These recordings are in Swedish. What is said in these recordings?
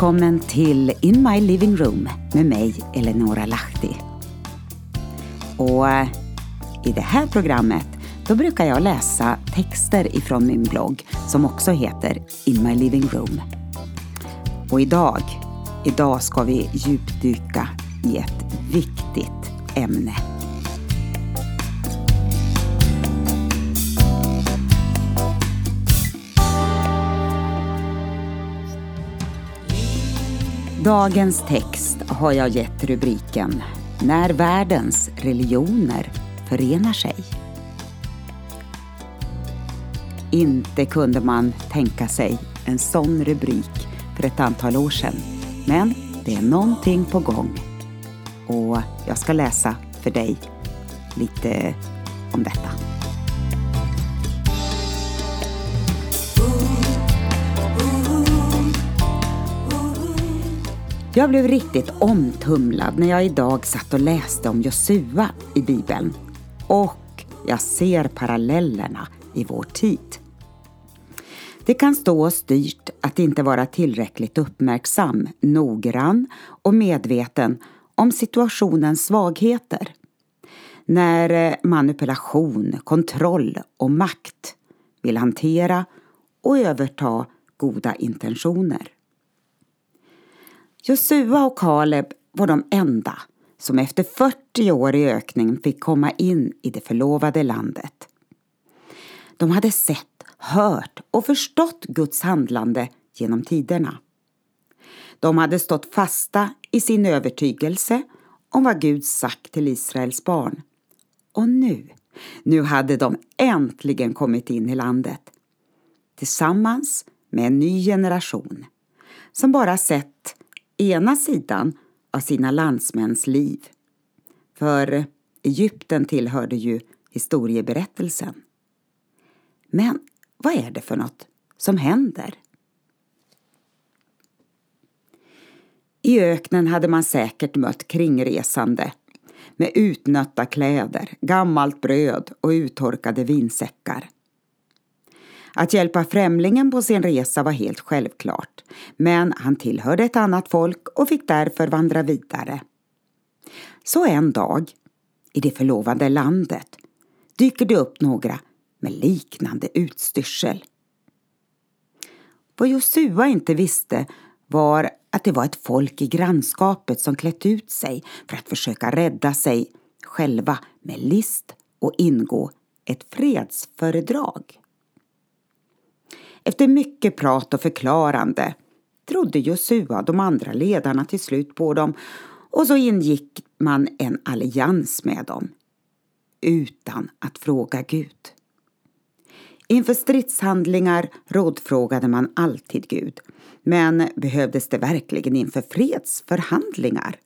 Välkommen till In My Living Room med mig, Eleonora Lahti. Och eh, i det här programmet då brukar jag läsa texter ifrån min blogg som också heter In My Living Room. Och idag, idag ska vi djupdyka i ett viktigt ämne. Dagens text har jag gett rubriken När världens religioner förenar sig. Inte kunde man tänka sig en sån rubrik för ett antal år sedan. Men det är någonting på gång. Och jag ska läsa för dig lite om detta. Jag blev riktigt omtumlad när jag idag satt och läste om Josua i Bibeln. Och jag ser parallellerna i vår tid. Det kan stå oss dyrt att inte vara tillräckligt uppmärksam, noggrann och medveten om situationens svagheter. När eh, manipulation, kontroll och makt vill hantera och överta goda intentioner. Josua och Kaleb var de enda som efter 40 år i ökning fick komma in i det förlovade landet. De hade sett, hört och förstått Guds handlande genom tiderna. De hade stått fasta i sin övertygelse om vad Gud sagt till Israels barn. Och nu, nu hade de äntligen kommit in i landet. Tillsammans med en ny generation som bara sett ena sidan av sina landsmäns liv. För Egypten tillhörde ju historieberättelsen. Men vad är det för något som händer? I öknen hade man säkert mött kringresande med utnötta kläder, gammalt bröd och uttorkade vinsäckar. Att hjälpa främlingen på sin resa var helt självklart, men han tillhörde ett annat folk och fick därför vandra vidare. Så en dag, i det förlovade landet, dyker det upp några med liknande utstyrsel. Vad Josua inte visste var att det var ett folk i grannskapet som klätt ut sig för att försöka rädda sig själva med list och ingå ett fredsföredrag. Efter mycket prat och förklarande trodde Josua de andra ledarna till slut på dem och så ingick man en allians med dem utan att fråga Gud. Inför stridshandlingar rådfrågade man alltid Gud. Men behövdes det verkligen inför fredsförhandlingar?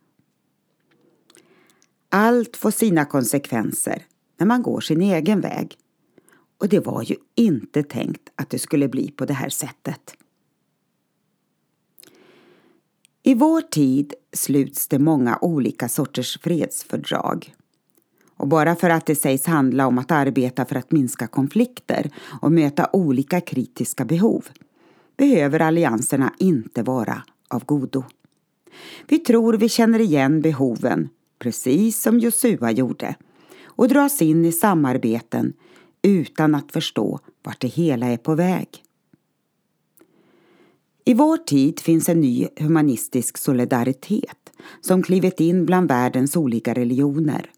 Allt får sina konsekvenser när man går sin egen väg. Och det var ju inte tänkt att det skulle bli på det här sättet. I vår tid sluts det många olika sorters fredsfördrag. Och bara för att det sägs handla om att arbeta för att minska konflikter och möta olika kritiska behov behöver allianserna inte vara av godo. Vi tror vi känner igen behoven, precis som Josua gjorde, och dras in i samarbeten utan att förstå vart det hela är på väg. I vår tid finns en ny humanistisk solidaritet som klivit in bland världens olika religioner.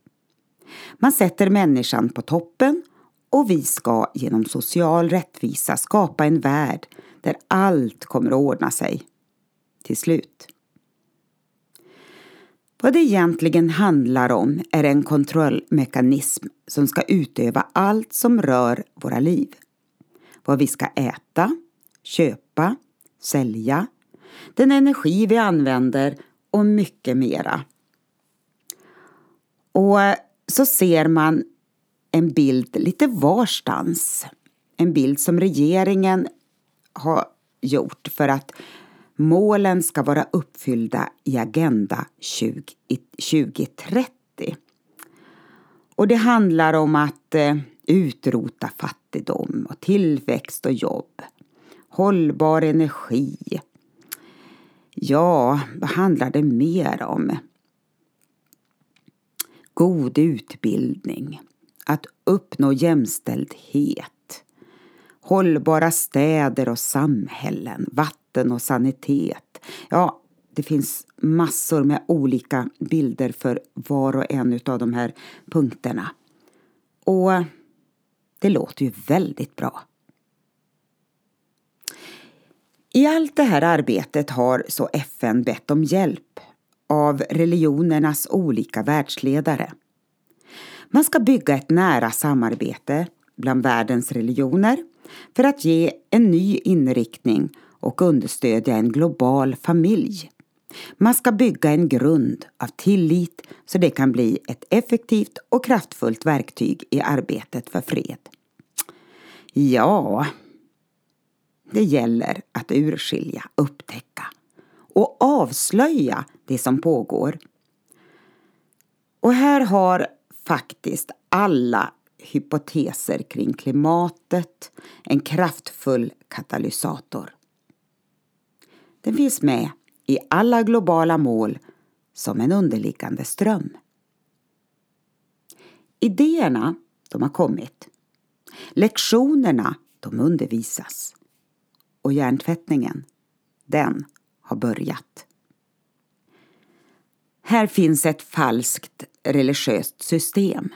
Man sätter människan på toppen och vi ska genom social rättvisa skapa en värld där allt kommer att ordna sig. Till slut. Vad det egentligen handlar om är en kontrollmekanism som ska utöva allt som rör våra liv. Vad vi ska äta, köpa, sälja, den energi vi använder och mycket mera. Och så ser man en bild lite varstans. En bild som regeringen har gjort för att målen ska vara uppfyllda i Agenda 20, 2030. Och det handlar om att eh, utrota fattigdom och tillväxt och jobb, hållbar energi, Ja, vad handlar det mer om? God utbildning, att uppnå jämställdhet, hållbara städer och samhällen, vatten och sanitet. Ja, det finns massor med olika bilder för var och en av de här punkterna. Och det låter ju väldigt bra. I allt det här arbetet har så FN bett om hjälp av religionernas olika världsledare. Man ska bygga ett nära samarbete bland världens religioner för att ge en ny inriktning och understödja en global familj. Man ska bygga en grund av tillit så det kan bli ett effektivt och kraftfullt verktyg i arbetet för fred. Ja, det gäller att urskilja, upptäcka och avslöja det som pågår. Och här har faktiskt alla hypoteser kring klimatet en kraftfull katalysator. Den finns med i alla globala mål som en underliggande ström. Idéerna, de har kommit. Lektionerna, de undervisas. Och hjärntvättningen, den har börjat. Här finns ett falskt religiöst system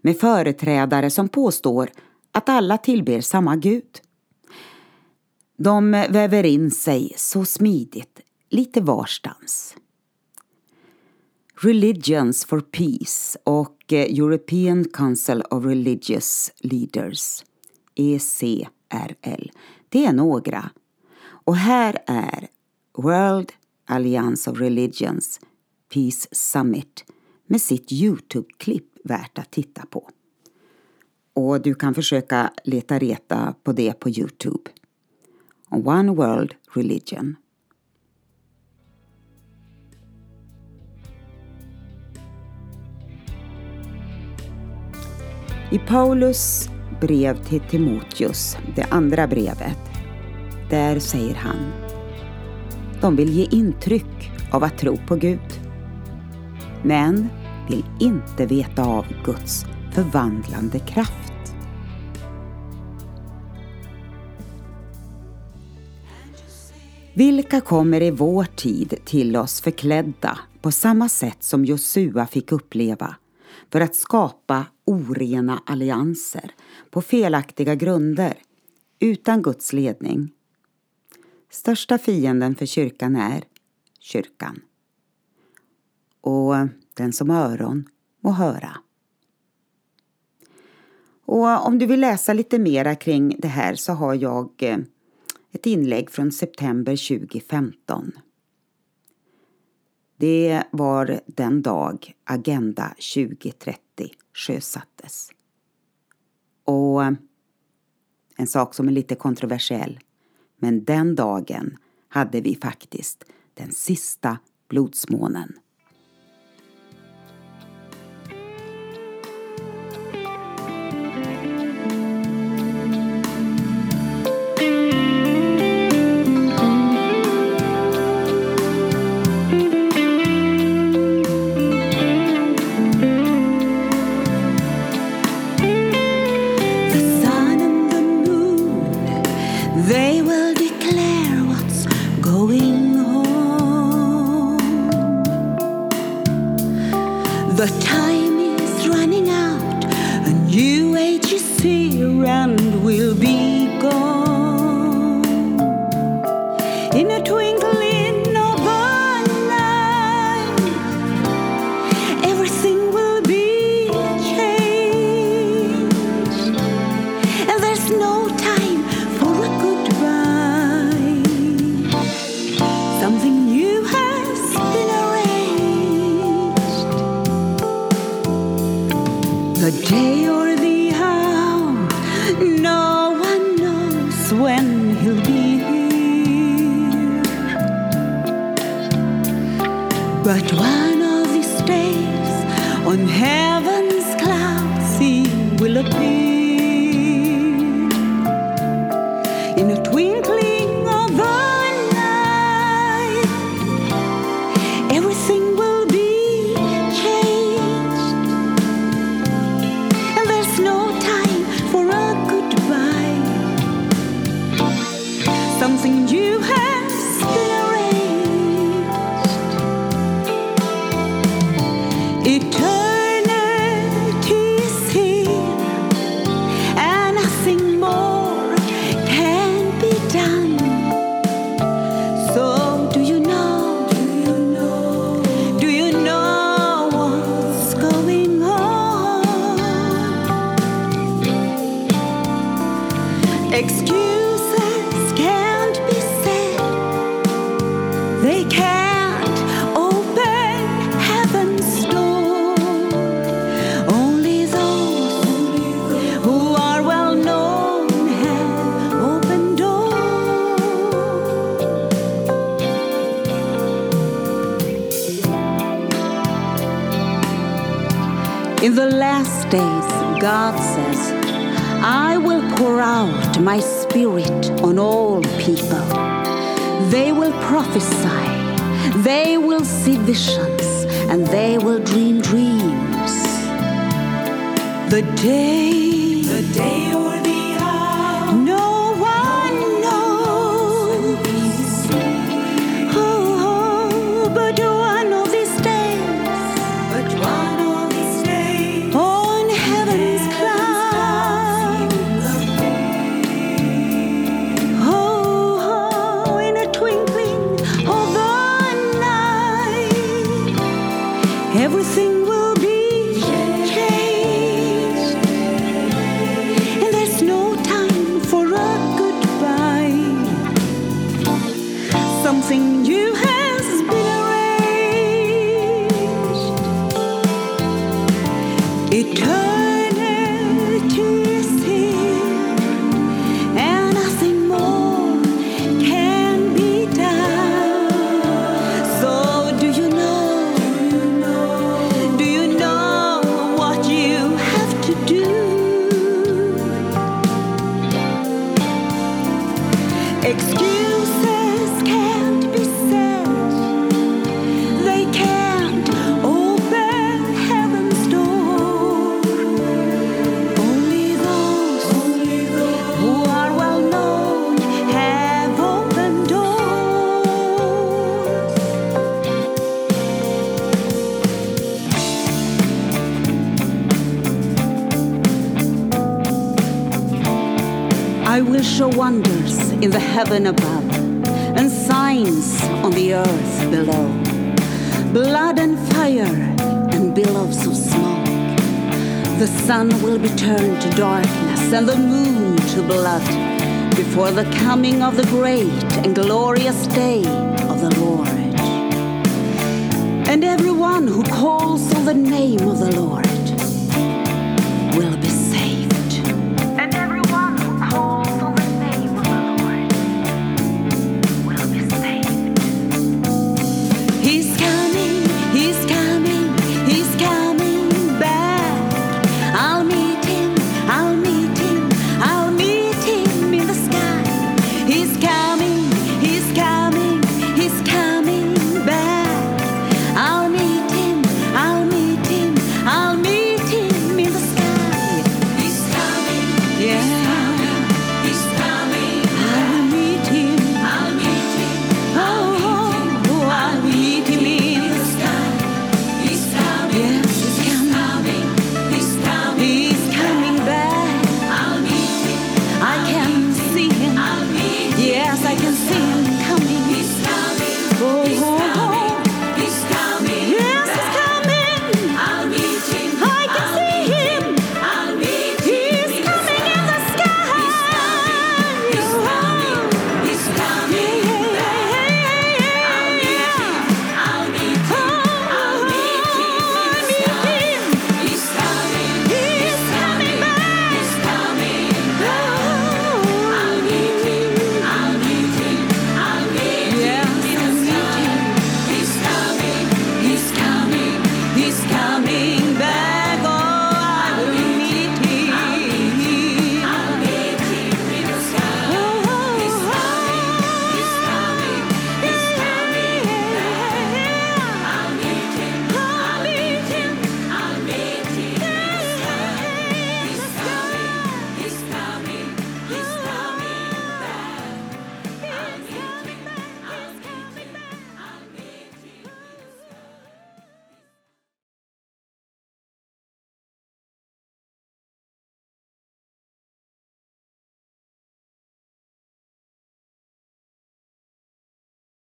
med företrädare som påstår att alla tillber samma gud. De väver in sig så smidigt lite varstans. Religions for Peace och eh, European Council of Religious Leaders, ECRL, det är några. Och här är World Alliance of Religions Peace Summit med sitt Youtube-klipp värt att titta på. Och du kan försöka leta reta på det på Youtube. One World Religion. I Paulus brev till Timoteus, det andra brevet, där säger han De vill ge intryck av att tro på Gud, men vill inte veta av Guds förvandlande kraft. Vilka kommer i vår tid till oss förklädda på samma sätt som Josua fick uppleva för att skapa orena allianser på felaktiga grunder utan Guds ledning. Största fienden för kyrkan är kyrkan. Och den som har öron må höra. Och om du vill läsa lite mera kring det här så har jag eh, ett inlägg från september 2015. Det var den dag Agenda 2030 sjösattes. Och en sak som är lite kontroversiell, men den dagen hade vi faktiskt den sista blodsmånen. time is running out. A new age is here and we'll be. the day or the hour. No one knows when he'll be here. But one of these days, on heaven. In the last days, God says, I will pour out my spirit on all people. They will prophesy, they will see visions, and they will dream dreams. The day, the day It turn heaven above and signs on the earth below. Blood and fire and billows of smoke. The sun will be turned to darkness and the moon to blood before the coming of the great and glorious day of the Lord. And everyone who calls on the name of the Lord